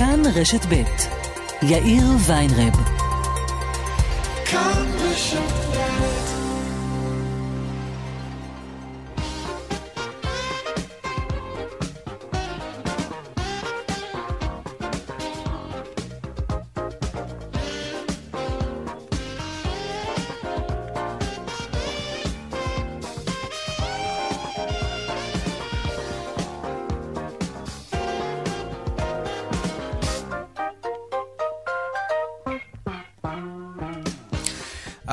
כאן רשת ב' יאיר ויינרב. כאן רשת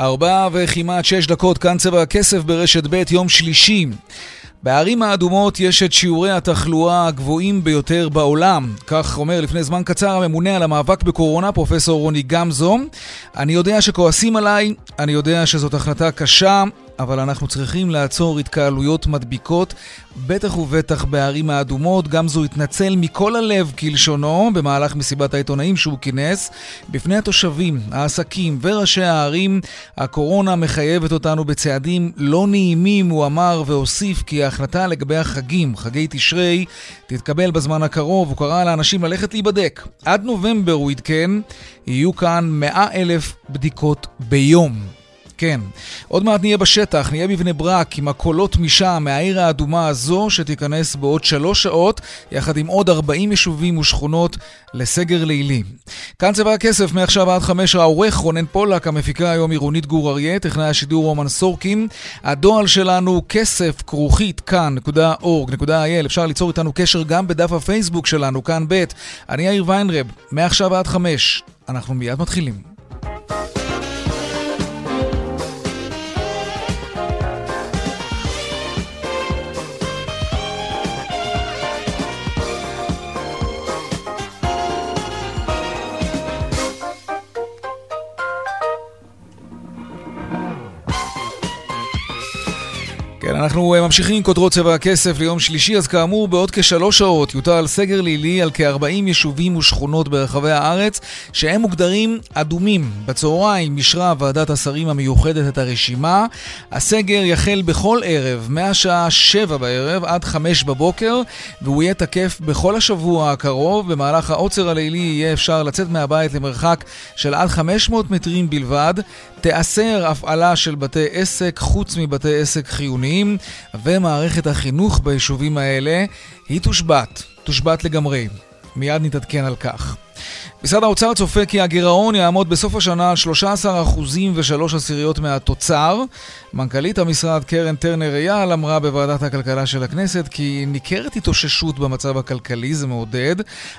ארבע וכמעט שש דקות, כאן צבע הכסף ברשת ב', יום שלישי. בערים האדומות יש את שיעורי התחלואה הגבוהים ביותר בעולם. כך אומר לפני זמן קצר הממונה על המאבק בקורונה, פרופסור רוני גמזו. אני יודע שכועסים עליי, אני יודע שזאת החלטה קשה, אבל אנחנו צריכים לעצור התקהלויות מדביקות, בטח ובטח בערים האדומות. גם זו התנצל מכל הלב כלשונו במהלך מסיבת העיתונאים שהוא כינס. בפני התושבים, העסקים וראשי הערים, הקורונה מחייבת אותנו בצעדים לא נעימים, הוא אמר והוסיף כי ההחלטה לגבי החגים, חגי תשרי, תתקבל בזמן הקרוב. הוא קרא לאנשים ללכת להיבדק. עד נובמבר, הוא עדכן, יהיו כאן 100 אלף בדיקות ביום. כן. עוד מעט נהיה בשטח, נהיה בבני ברק עם הקולות משם, מהעיר האדומה הזו, שתיכנס בעוד שלוש שעות, יחד עם עוד 40 יישובים ושכונות לסגר לילי. כאן צבע הכסף, מעכשיו עד חמש העורך רונן פולק, המפיקה היום עירונית גור אריה, טכנאי השידור רומן סורקין. הדואל שלנו כסף כרוכית כאן.org.il, אפשר ליצור איתנו קשר גם בדף הפייסבוק שלנו, כאן ב'. אני יאיר ויינרב, מעכשיו עד חמש. אנחנו מיד מתחילים. אנחנו אה, ממשיכים עם כותרות צבע הכסף ליום שלישי, אז כאמור, בעוד כשלוש שעות יוטל סגר לילי על כ-40 יישובים ושכונות ברחבי הארץ, שהם מוגדרים אדומים. בצהריים אישרה ועדת השרים המיוחדת את הרשימה. הסגר יחל בכל ערב, מהשעה 7 בערב עד 5 בבוקר, והוא יהיה תקף בכל השבוע הקרוב. במהלך העוצר הלילי יהיה אפשר לצאת מהבית למרחק של עד 500 מטרים בלבד. תיאסר הפעלה של בתי עסק חוץ מבתי עסק חיוניים, ומערכת החינוך ביישובים האלה היא תושבת, תושבת לגמרי. מיד נתעדכן על כך. משרד האוצר צופה כי הגירעון יעמוד בסוף השנה על 13 אחוזים ושלוש עשיריות מהתוצר. מנכ"לית המשרד קרן טרנר אייל אמרה בוועדת הכלכלה של הכנסת כי ניכרת התאוששות במצב הכלכלי, זה מעודד,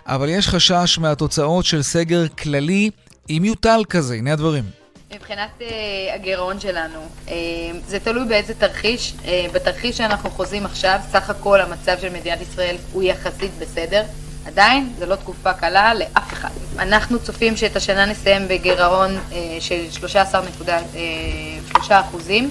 אבל יש חשש מהתוצאות של סגר כללי, אם יוטל כזה. הנה הדברים. מבחינת uh, הגירעון שלנו, uh, זה תלוי באיזה תרחיש. Uh, בתרחיש שאנחנו חוזים עכשיו, סך הכל המצב של מדינת ישראל הוא יחסית בסדר. עדיין, זו לא תקופה קלה לאף אחד. אנחנו צופים שאת השנה נסיים בגירעון של 13.3 אחוזים.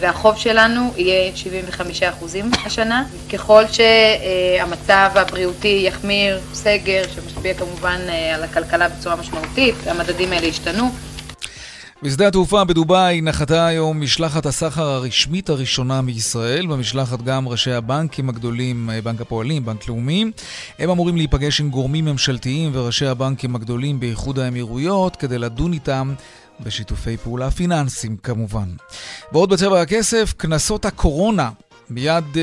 והחוב שלנו יהיה 75 אחוזים השנה. ככל שהמצב הבריאותי יחמיר, סגר, שמשפיע כמובן על הכלכלה בצורה משמעותית, המדדים האלה ישתנו, בשדה התעופה בדובאי נחתה היום משלחת הסחר הרשמית הראשונה מישראל, במשלחת גם ראשי הבנקים הגדולים, בנק הפועלים, בנק לאומי. הם אמורים להיפגש עם גורמים ממשלתיים וראשי הבנקים הגדולים באיחוד האמירויות כדי לדון איתם בשיתופי פעולה פיננסיים כמובן. ועוד בצבע הכסף, קנסות הקורונה מיד, uh,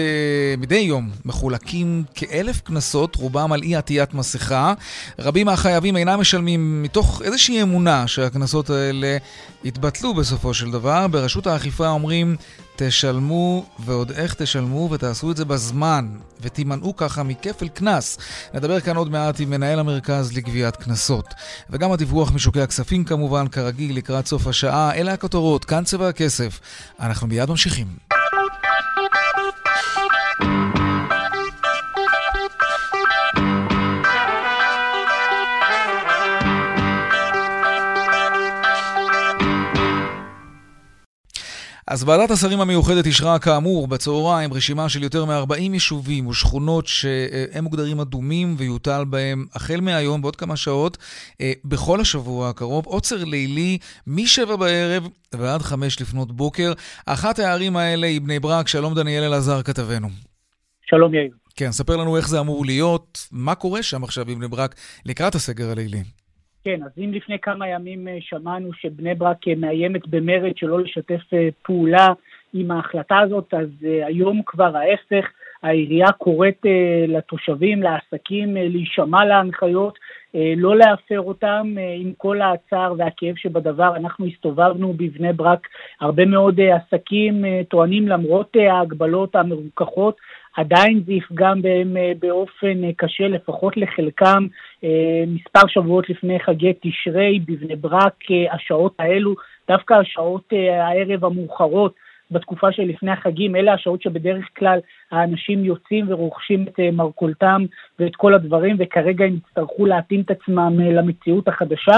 מדי יום מחולקים כאלף קנסות, רובם על אי עטיית מסכה. רבים מהחייבים אינם משלמים מתוך איזושהי אמונה שהקנסות האלה יתבטלו בסופו של דבר. ברשות האכיפה אומרים, תשלמו ועוד איך תשלמו ותעשו את זה בזמן ותימנעו ככה מכפל קנס. נדבר כאן עוד מעט עם מנהל המרכז לגביית קנסות. וגם הדיווח משוקי הכספים כמובן, כרגיל, לקראת סוף השעה. אלה הכותרות, כאן צבע הכסף. אנחנו מיד ממשיכים. אז ועדת השרים המיוחדת אישרה כאמור בצהריים רשימה של יותר מ-40 יישובים ושכונות שהם מוגדרים אדומים ויוטל בהם החל מהיום בעוד כמה שעות אה, בכל השבוע הקרוב עוצר לילי מ-7 בערב ועד 5 לפנות בוקר. אחת הערים האלה היא בני ברק. שלום דניאל אלעזר כתבנו. שלום יאיר. כן, ספר לנו איך זה אמור להיות, מה קורה שם עכשיו בבני ברק לקראת הסגר הלילי. כן, אז אם לפני כמה ימים אה, שמענו שבני ברק אה, מאיימת במרד שלא לשתף אה, פעולה עם ההחלטה הזאת, אז היום כבר ההפך, העירייה קוראת לתושבים, לעסקים, להישמע להנחיות, לא להפר אותם עם כל הצער והכאב שבדבר. אנחנו הסתובבנו בבני ברק, הרבה מאוד עסקים טוענים למרות ההגבלות המרוככות, עדיין זה יפגע בהם אה, באופן אה, קשה, לפחות לחלקם. אה, מספר שבועות לפני חגי תשרי, בבני ברק, השעות האלו, דווקא השעות הערב המאוחרות, בתקופה שלפני החגים, אלה השעות שבדרך כלל האנשים יוצאים ורוכשים את מרכולתם ואת כל הדברים, וכרגע הם יצטרכו להתאים את עצמם למציאות החדשה.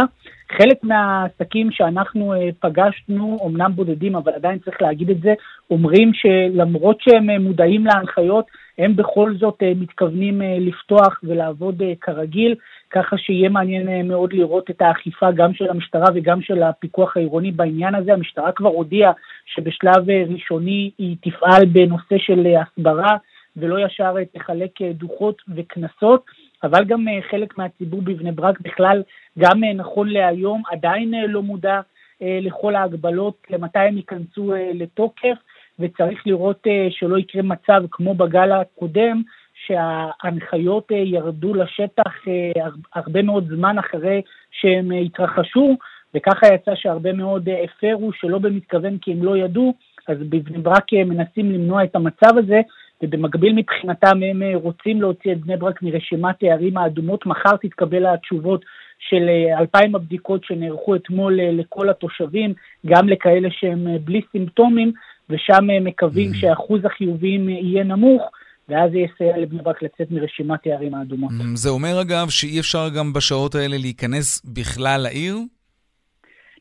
חלק מהעסקים שאנחנו פגשנו, אמנם בודדים, אבל עדיין צריך להגיד את זה, אומרים שלמרות שהם מודעים להנחיות, הם בכל זאת אה, מתכוונים אה, לפתוח ולעבוד אה, כרגיל, ככה שיהיה מעניין מאוד לראות את האכיפה גם של המשטרה וגם של הפיקוח העירוני בעניין הזה. המשטרה כבר הודיעה שבשלב ראשוני היא תפעל בנושא של הסברה ולא ישר תחלק דוחות וקנסות. אבל גם חלק מהציבור בבני ברק בכלל, גם נכון להיום, עדיין לא מודע לכל ההגבלות, למתי הם ייכנסו לתוקף. וצריך לראות אה, שלא יקרה מצב כמו בגל הקודם, שההנחיות אה, ירדו לשטח אה, הרבה מאוד זמן אחרי שהם התרחשו, וככה יצא שהרבה מאוד הפרו שלא במתכוון כי הם לא ידעו, אז בבני ברק מנסים למנוע את המצב הזה, ובמקביל מבחינתם הם רוצים להוציא את בני ברק מרשימת הערים האדומות. מחר תתקבל התשובות של אלפיים הבדיקות שנערכו אתמול לכל התושבים, גם לכאלה שהם בלי סימפטומים, ושם מקווים mm. שאחוז החיוביים יהיה נמוך. ואז זה יסייע לבני ברק לצאת מרשימת הערים האדומות. Mm, זה אומר אגב שאי אפשר גם בשעות האלה להיכנס בכלל לעיר?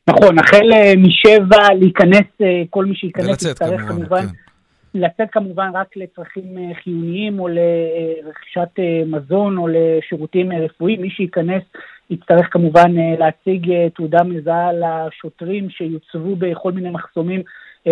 נכון, החל אה, משבע להיכנס, אה, כל מי שייכנס יצטרך כמובן, כמובן כן. לצאת כמובן רק לצרכים אה, חיוניים או לרכישת מזון או לשירותים רפואיים. מי שייכנס יצטרך כמובן להציג תעודה מזהה לשוטרים שיוצבו בכל מיני מחסומים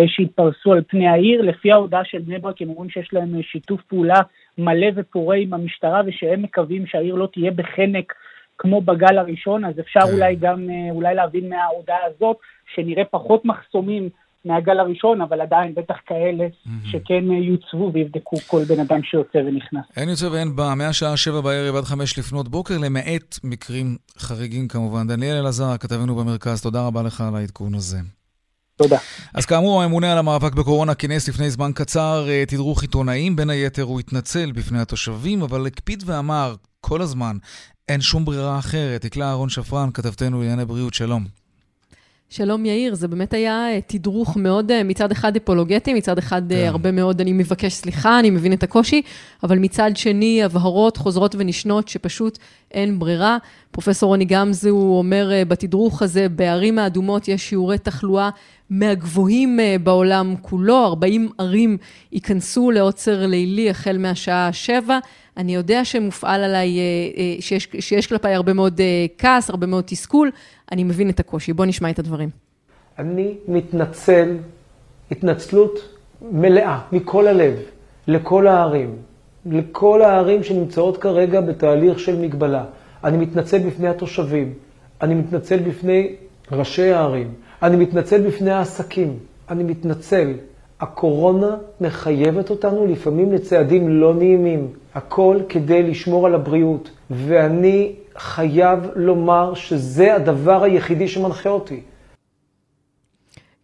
שהתפרסו על פני העיר. לפי ההודעה של בני ברק, הם אומרים שיש להם אה, שיתוף פעולה מלא ופורה עם המשטרה, ושהם מקווים שהעיר לא תהיה בחנק כמו בגל הראשון, אז אפשר כן. אולי גם, אה, אולי להבין מההודעה הזאת, שנראה פחות מחסומים מהגל הראשון, אבל עדיין בטח כאלה שכן יוצבו ויבדקו כל בן אדם שיוצא ונכנס. אין יוצא ואין בא, מהשעה שבע בערב עד חמש לפנות בוקר, למעט מקרים חריגים כמובן. דניאל אלעזר, כתבנו במרכז, תודה רבה לך על העדכון הזה. תודה. אז כאמור, הממונה על המאבק בקורונה כינס לפני זמן קצר אה, תדרוך עיתונאים. בין היתר הוא התנצל בפני התושבים, אבל הקפיד ואמר כל הזמן, אין שום ברירה אחרת. תקלה אהרון שפרן, כתבתנו לענייני בריאות, שלום. שלום יאיר, זה באמת היה אה, תדרוך מאוד אה, מצד אחד אפולוגטי, מצד אחד כן. הרבה מאוד אני מבקש סליחה, אני מבין את הקושי, אבל מצד שני הבהרות חוזרות ונשנות שפשוט אין ברירה. פרופסור רוני גמזו אומר בתדרוך הזה, בערים האדומות יש שיעורי תחלואה מהגבוהים אה, בעולם כולו, 40 ערים ייכנסו לעוצר לילי החל מהשעה 7. אני יודע שמופעל עליי, אה, אה, שיש, שיש כלפיי הרבה מאוד כעס, הרבה מאוד תסכול, אני מבין את הקושי. בואו נשמע את הדברים. אני מתנצל התנצלות מלאה, מכל הלב, לכל הערים, לכל הערים שנמצאות כרגע בתהליך של מגבלה. אני מתנצל בפני התושבים, אני מתנצל בפני ראשי הערים, אני מתנצל בפני העסקים, אני מתנצל. הקורונה מחייבת אותנו לפעמים לצעדים לא נעימים. הכל כדי לשמור על הבריאות. ואני חייב לומר שזה הדבר היחידי שמנחה אותי.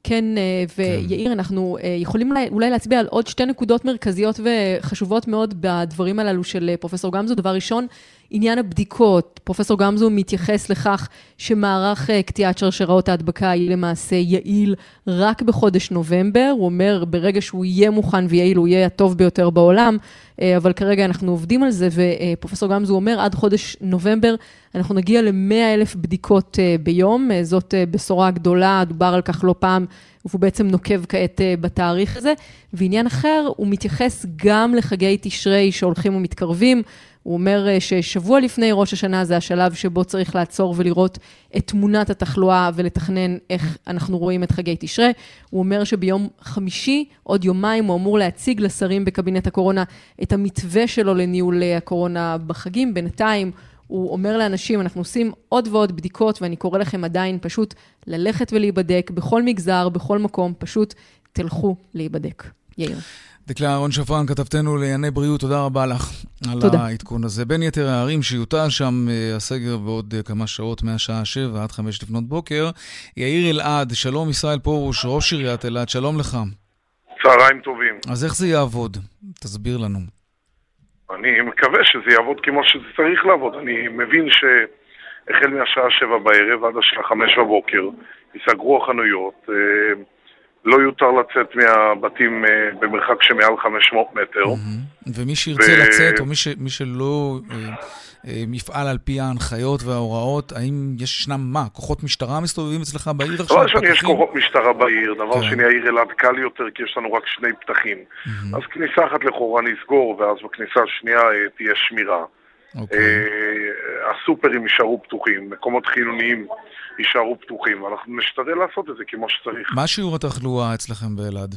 כן, אה, ויאיר, אנחנו אה, יכולים אולי להצביע על עוד שתי נקודות מרכזיות וחשובות מאוד בדברים הללו של אה, פרופסור גמזו. דבר ראשון, עניין הבדיקות, פרופסור גמזו מתייחס לכך שמערך אה, קטיעת שרשראות ההדבקה היא למעשה יעיל רק בחודש נובמבר. הוא אומר, ברגע שהוא יהיה מוכן ויעיל, הוא יהיה הטוב ביותר בעולם, אה, אבל כרגע אנחנו עובדים על זה, ופרופסור גמזו אומר, עד חודש נובמבר אנחנו נגיע ל-100 אלף בדיקות אה, ביום. זאת בשורה גדולה, דובר על כך לא פעם. והוא בעצם נוקב כעת בתאריך הזה. ועניין אחר, הוא מתייחס גם לחגי תשרי שהולכים ומתקרבים. הוא אומר אה, ששבוע לפני ראש השנה זה השלב שבו צריך לעצור ולראות את תמונת התחלואה ולתכנן איך אנחנו רואים את חגי תשרה. הוא אומר שביום חמישי, עוד יומיים, הוא אמור להציג לשרים בקבינט הקורונה את המתווה שלו לניהול הקורונה בחגים. בינתיים, הוא אומר לאנשים, אנחנו עושים עוד ועוד בדיקות, ואני קורא לכם עדיין פשוט ללכת ולהיבדק בכל מגזר, בכל מקום, פשוט תלכו להיבדק. יאיר. דקלה אהרון שפרן, כתבתנו לענייני בריאות, תודה רבה לך על תודה. העדכון הזה. בין יתר הערים שיוטל שם אה, הסגר בעוד אה, כמה שעות, מהשעה 7 עד 5 לפנות בוקר. יאיר אלעד, שלום ישראל פרוש, ראש עיריית אלעד, שלום לך. צהריים טובים. אז איך זה יעבוד? תסביר לנו. אני מקווה שזה יעבוד כמו שזה צריך לעבוד. אני מבין שהחל מהשעה 7 בערב עד השעה 5 בבוקר ייסגרו החנויות. אה, לא יותר לצאת מהבתים אה, במרחק שמעל 500 מטר. ומי שירצה ו... לצאת, או מי, ש... מי שלא אה, אה, יפעל על פי ההנחיות וההוראות, האם יש ישנם מה? כוחות משטרה מסתובבים אצלך בעיר עכשיו? דבר ראשון, יש כוחות משטרה בעיר. דבר כן. שני, העיר אלעד קל יותר, כי יש לנו רק שני פתחים. אז כניסה אחת לכאורה נסגור, ואז בכניסה השנייה תהיה שמירה. אוקיי. הסופרים יישארו פתוחים, מקומות חילוניים יישארו פתוחים, ואנחנו נשתדל לעשות את זה כמו שצריך. מה שיעור התחלואה אצלכם באלעד?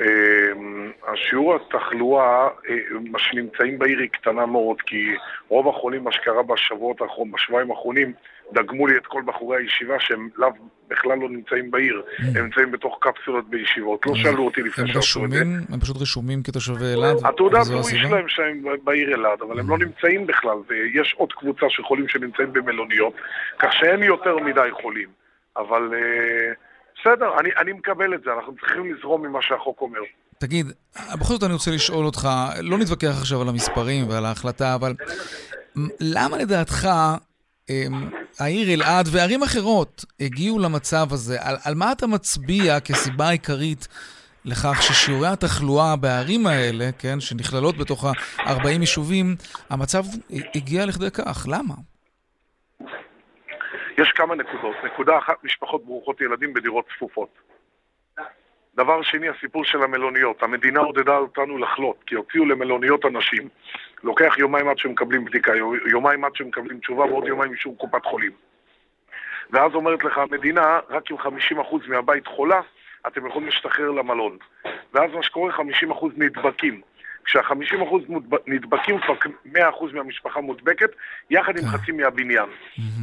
אמ, השיעור התחלואה, אה, מה שנמצאים בעיר היא קטנה מאוד, כי רוב החולים, מה שקרה בשבועות האחרונים, בשבועיים האחרונים, דגמו לי את כל בחורי הישיבה שהם לאו, בכלל לא נמצאים בעיר, mm. הם נמצאים בתוך קפסולות בישיבות. לא שאלו אותי לפני שעשו את זה. הם פשוט רשומים כתושבי אלעד? התעודה הזוהי שלהם שהם בעיר אלעד, אבל הם לא mm. נמצאים בכלל, ויש עוד קבוצה של חולים שנמצאים במלוניות, כך שאין יותר מדי חולים. אבל... Uh, בסדר, אני, אני מקבל את זה, אנחנו צריכים לזרום ממה שהחוק אומר. תגיד, בכל זאת אני רוצה לשאול אותך, לא נתווכח עכשיו על המספרים ועל ההחלטה, אבל למה לדעתך העיר אלעד וערים אחרות הגיעו למצב הזה? על, על מה אתה מצביע כסיבה עיקרית לכך ששיעורי התחלואה בערים האלה, כן, שנכללות בתוך ה-40 יישובים, המצב הגיע לכדי כך? למה? יש כמה נקודות. נקודה אחת, משפחות ברוכות ילדים בדירות צפופות. דבר שני, הסיפור של המלוניות. המדינה עודדה אותנו לחלות, כי הוציאו למלוניות אנשים. לוקח יומיים עד שמקבלים בדיקה, יומיים עד שמקבלים תשובה ועוד יומיים אישור קופת חולים. ואז אומרת לך המדינה, רק אם 50% מהבית חולה, אתם יכולים להשתחרר למלון. ואז מה שקורה, 50% נדבקים. כשה-50% נדבקים, כבר 100% מהמשפחה מודבקת, יחד עם כן. חצי מהבניין.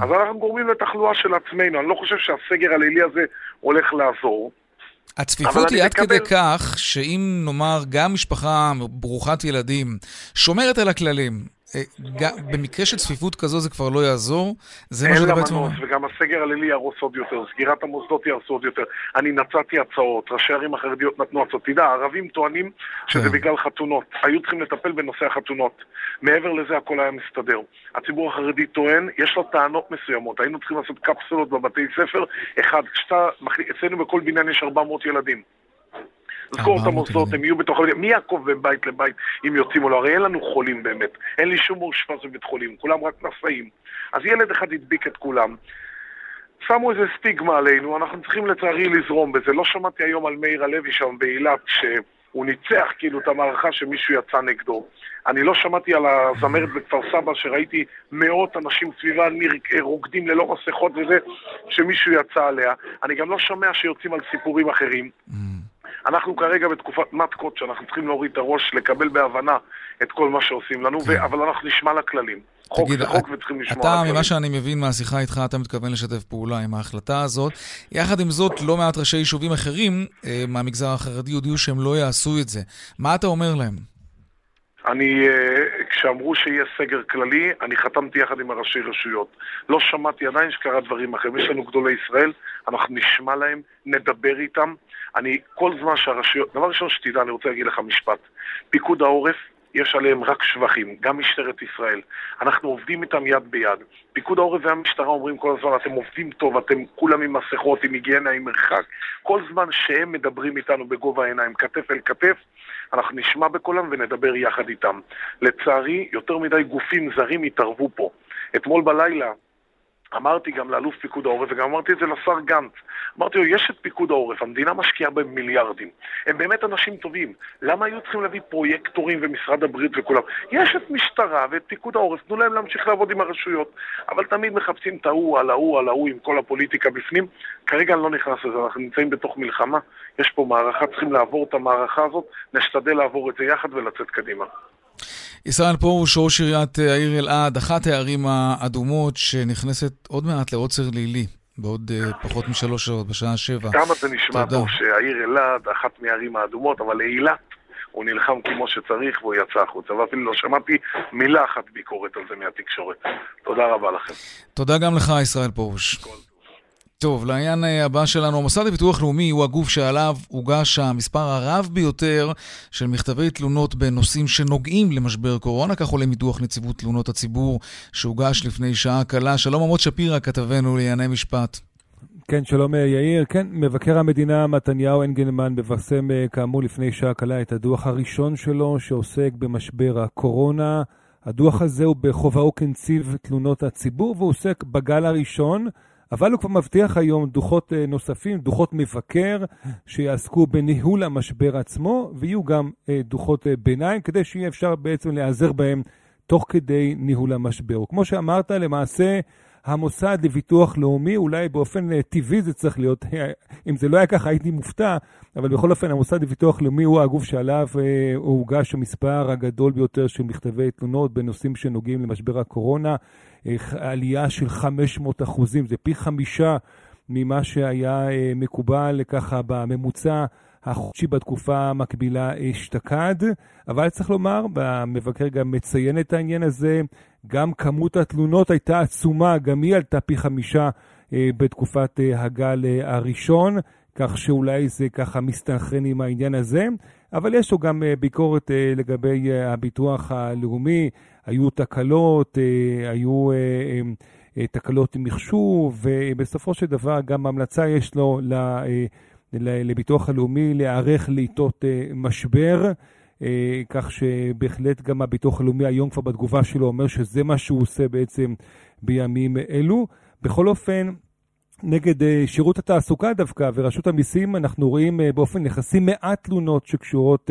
אז אנחנו גורמים לתחלואה של עצמנו. אני לא חושב שהסגר הלילי הזה הולך לעזור. הצפיפות היא עד כדי כך, שאם נאמר גם משפחה ברוכת ילדים שומרת על הכללים, במקרה של צפיפות כזו זה כבר לא יעזור, זה מה שאתה בעצם אומר. אין לה מנוס, וגם הסגר הלילי יהרוס עוד יותר, סגירת המוסדות יהרסו עוד יותר. אני נצאתי הצעות, ראשי ערים החרדיות נתנו הצעות. תדע, הערבים טוענים שזה כן. בגלל חתונות. היו צריכים לטפל בנושא החתונות. מעבר לזה הכל היה מסתדר. הציבור החרדי טוען, יש לו טענות מסוימות. היינו צריכים לעשות קפסולות בבתי ספר. אחד, כשאתה, אצלנו בכל בניין יש 400 ילדים. לסגור את המוסדות, הם יהיו בתוך... מי יעקב בין בית לבית אם יוצאים או לא? הרי אין לנו חולים באמת. אין לי שום מאושפז בבית חולים, כולם רק נשאים. אז ילד אחד הדביק את כולם. שמו איזה סטיגמה עלינו, אנחנו צריכים לצערי לזרום בזה. לא שמעתי היום על מאיר הלוי שם באילת, שהוא ניצח כאילו את המערכה שמישהו יצא נגדו. אני לא שמעתי על הזמרת בכפר סבא, שראיתי מאות אנשים סביבה רוקדים ללא מסכות וזה, שמישהו יצא עליה. אני גם לא שומע שיוצאים על סיפורים אחרים. אנחנו כרגע בתקופת מתקות שאנחנו צריכים להוריד את הראש, לקבל בהבנה את כל מה שעושים לנו, כן. ו... אבל אנחנו נשמע לכללים. חוק תגיד, זה חוק וצריכים לשמוע אתה, לכללים. ממה שאני מבין מהשיחה איתך, אתה מתכוון לשתף פעולה עם ההחלטה הזאת. יחד עם זאת, לא מעט ראשי יישובים אחרים אה, מהמגזר החרדי הודיעו שהם לא יעשו את זה. מה אתה אומר להם? אני, אה, כשאמרו שיהיה סגר כללי, אני חתמתי יחד עם הראשי רשויות. לא שמעתי עדיין שקרה דברים אחרים. יש לנו גדולי ישראל, אנחנו נשמע להם, נדבר איתם. אני, כל זמן שהרשויות... דבר ראשון שתדע, אני רוצה להגיד לך משפט. פיקוד העורף, יש עליהם רק שבחים, גם משטרת ישראל. אנחנו עובדים איתם יד ביד. פיקוד העורף והמשטרה אומרים כל הזמן, אתם עובדים טוב, אתם כולם עם מסכות, עם היגיינה, עם מרחק. כל זמן שהם מדברים איתנו בגובה העיניים, כתף אל כתף, אנחנו נשמע בקולם ונדבר יחד איתם. לצערי, יותר מדי גופים זרים התערבו פה. אתמול בלילה אמרתי גם לאלוף פיקוד העורף, וגם אמרתי את זה לשר גנץ. אמרתי לו, יש את פיקוד העורף, המדינה משקיעה בהם מיליארדים. הם באמת אנשים טובים. למה היו צריכים להביא פרויקטורים ומשרד הבריאות וכולם? יש את משטרה ואת פיקוד העורף, תנו להם להמשיך לעבוד עם הרשויות. אבל תמיד מחפשים את ההוא על ההוא על ההוא עם כל הפוליטיקה בפנים. כרגע אני לא נכנס לזה, אנחנו נמצאים בתוך מלחמה. יש פה מערכה, צריכים לעבור את המערכה הזאת, נשתדל לעבור את זה יחד ולצאת קדימה. ישראל פרוש, ראש עיריית העיר אלעד, אחת הערים האדומות שנכנסת עוד מעט לעוצר לילי. בעוד uh, פחות משלוש שעות, בשעה שבע. כמה זה נשמע טוב שהעיר אלעד, אחת מהערים האדומות, אבל אילת, הוא נלחם כמו שצריך והוא יצא החוצה. ואפילו לא שמעתי מילה אחת ביקורת על זה מהתקשורת. תודה רבה לכם. תודה גם לך, ישראל פרוש. כל... טוב, לעניין אה, הבא שלנו, המוסד לביטוח לאומי הוא הגוף שעליו הוגש המספר הרב ביותר של מכתבי תלונות בנושאים שנוגעים למשבר קורונה, כך עולה מדוח נציבות תלונות הציבור שהוגש לפני שעה קלה. שלום עמוד שפירא, כתבנו לענייני משפט. כן, שלום אה, יאיר. כן, מבקר המדינה מתניהו אנגלמן מבשם אה, כאמור לפני שעה קלה את הדוח הראשון שלו שעוסק במשבר הקורונה. הדוח הזה הוא בכובעו כנציב תלונות הציבור והוא עוסק בגל הראשון. אבל הוא כבר מבטיח היום דוחות אה, נוספים, דוחות מבקר, שיעסקו בניהול המשבר עצמו, ויהיו גם אה, דוחות אה, ביניים, כדי שיהיה אפשר בעצם להיעזר בהם תוך כדי ניהול המשבר. כמו שאמרת, למעשה, המוסד לביטוח לאומי, אולי באופן טבעי זה צריך להיות, אם זה לא היה ככה הייתי מופתע, אבל בכל אופן המוסד לביטוח לאומי הוא הגוף שעליו הוגש המספר הגדול ביותר של מכתבי תלונות בנושאים שנוגעים למשבר הקורונה. עלייה של 500 אחוזים, זה פי חמישה ממה שהיה אה, מקובל ככה בממוצע החודשי בתקופה המקבילה אשתקד. אבל צריך לומר, והמבקר גם מציין את העניין הזה, גם כמות התלונות הייתה עצומה, גם היא עלתה פי חמישה אה, בתקופת אה, הגל הראשון, כך שאולי זה ככה מסתנכרן עם העניין הזה. אבל יש לו גם ביקורת לגבי הביטוח הלאומי. היו תקלות, אה, היו אה, אה, תקלות עם מחשוב, ובסופו של דבר גם המלצה יש לו לביטוח הלאומי להיערך לעיתות משבר. כך שבהחלט גם הביטוח הלאומי היום כבר בתגובה שלו אומר שזה מה שהוא עושה בעצם בימים אלו. בכל אופן, נגד שירות התעסוקה דווקא ורשות המיסים, אנחנו רואים באופן יחסי מעט תלונות שקשורות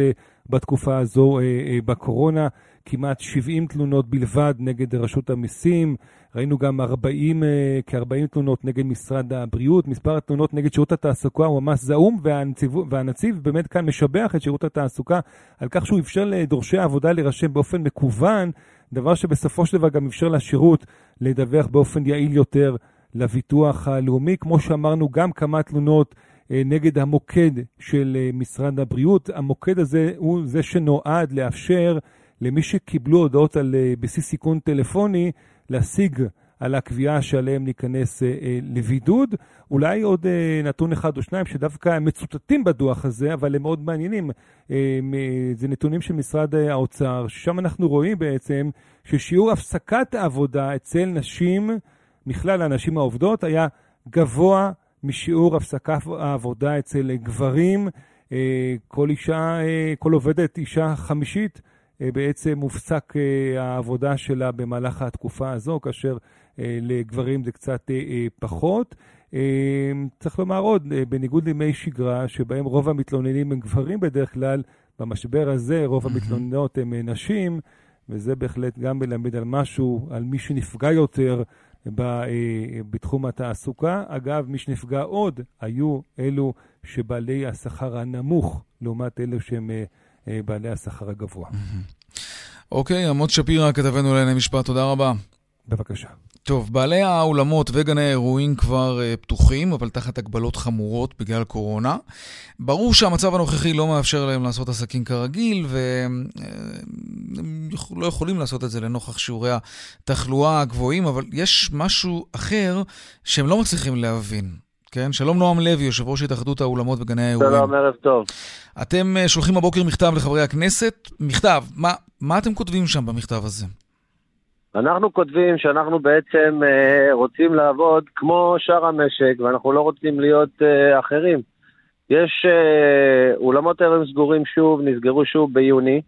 בתקופה הזו בקורונה. כמעט 70 תלונות בלבד נגד רשות המיסים, ראינו גם 40, אה, כ-40 תלונות נגד משרד הבריאות, מספר התלונות נגד שירות התעסוקה הוא ממש זעום, והנציב, והנציב באמת כאן משבח את שירות התעסוקה על כך שהוא אפשר לדורשי העבודה להירשם באופן מקוון, דבר שבסופו של דבר גם אפשר לשירות לדווח באופן יעיל יותר לביטוח הלאומי. כמו שאמרנו, גם כמה תלונות אה, נגד המוקד של אה, משרד הבריאות. המוקד הזה הוא זה שנועד לאפשר למי שקיבלו הודעות על אה, בסיס סיכון טלפוני, להשיג על הקביעה שעליהם להיכנס אה, אה, לבידוד. אולי עוד נתון אחד או שניים שדווקא מצוטטים בדוח הזה, אבל הם מאוד מעניינים. זה נתונים של משרד האוצר, ששם אנחנו רואים בעצם ששיעור הפסקת העבודה אצל נשים, מכלל הנשים העובדות, היה גבוה משיעור הפסקת העבודה אצל גברים. כל אישה, כל עובדת אישה חמישית אה, בעצם מופסק אה, העבודה שלה במהלך התקופה הזו, כאשר אה, לגברים זה קצת פחות. צריך לומר עוד, בניגוד לימי שגרה, שבהם רוב המתלוננים הם גברים בדרך כלל, במשבר הזה רוב המתלוננות הם נשים, וזה בהחלט גם מלמד על משהו, על מי שנפגע יותר בתחום התעסוקה. אגב, מי שנפגע עוד היו אלו שבעלי השכר הנמוך, לעומת אלו שהם אה, בעלי השכר הגבוה. אוקיי, עמוד שפירא, כתבנו לענייני משפט, תודה רבה. בבקשה. טוב, בעלי האולמות וגני האירועים כבר uh, פתוחים, אבל תחת הגבלות חמורות בגלל קורונה. ברור שהמצב הנוכחי לא מאפשר להם לעשות עסקים כרגיל, uh, לא יכולים לעשות את זה לנוכח שיעורי התחלואה הגבוהים, אבל יש משהו אחר שהם לא מצליחים להבין. כן, שלום נועם לוי, יושב ראש התאחדות האולמות וגני האירועים. שלום, ערב טוב. אתם אה, שולחים הבוקר מכתב לחברי הכנסת. מכתב, מה, מה אתם כותבים שם במכתב הזה? אנחנו כותבים שאנחנו בעצם אה, רוצים לעבוד כמו שאר המשק, ואנחנו לא רוצים להיות אה, אחרים. יש אה, אולמות ערב סגורים שוב, נסגרו שוב ביוני,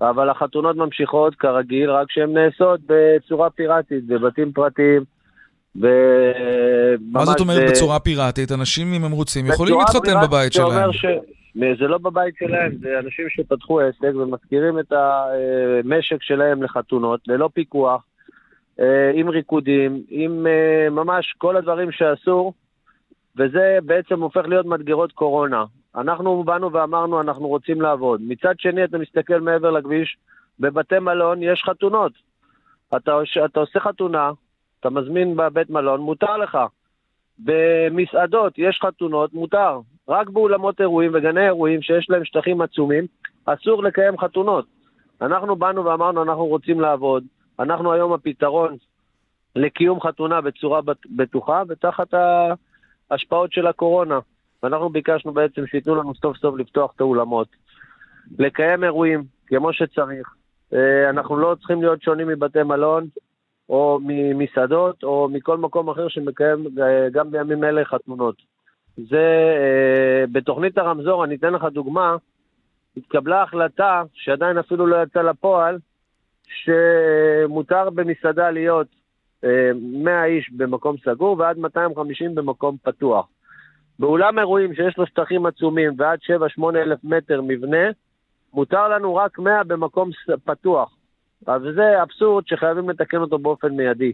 אבל החתונות ממשיכות כרגיל, רק שהן נעשות בצורה פיראטית, בבתים פרטיים. מה זאת אומרת בצורה פיראטית? אנשים, אם הם רוצים, יכולים להתחתן בבית שלהם. ש... זה לא בבית שלהם, זה אנשים שפתחו עסק ומשכירים את המשק שלהם לחתונות, ללא פיקוח, אה, עם ריקודים, עם אה, ממש כל הדברים שאסור, וזה בעצם הופך להיות מדגרות קורונה. אנחנו באנו ואמרנו, אנחנו רוצים לעבוד. מצד שני, אתה מסתכל מעבר לכביש, בבתי מלון יש חתונות. אתה, אתה עושה חתונה, אתה מזמין בבית מלון, מותר לך. במסעדות יש חתונות, מותר. רק באולמות אירועים וגני אירועים שיש להם שטחים עצומים, אסור לקיים חתונות. אנחנו באנו ואמרנו, אנחנו רוצים לעבוד. אנחנו היום הפתרון לקיום חתונה בצורה בטוחה ותחת ההשפעות של הקורונה. ואנחנו ביקשנו בעצם שייתנו לנו סוף סוף לפתוח את האולמות, לקיים אירועים כמו שצריך. אה, אנחנו לא צריכים להיות שונים מבתי מלון או ממסעדות או מכל מקום אחר שמקיים אה, גם בימים אלה חתונות. זה, אה, בתוכנית הרמזור, אני אתן לך דוגמה, התקבלה החלטה שעדיין אפילו לא יצאה לפועל, שמותר במסעדה להיות 100 אה, איש במקום סגור ועד 250 במקום פתוח. באולם אירועים שיש לו שטחים עצומים ועד 7-8 אלף מטר מבנה, מותר לנו רק 100 במקום פתוח. אז זה אבסורד שחייבים לתקן אותו באופן מיידי.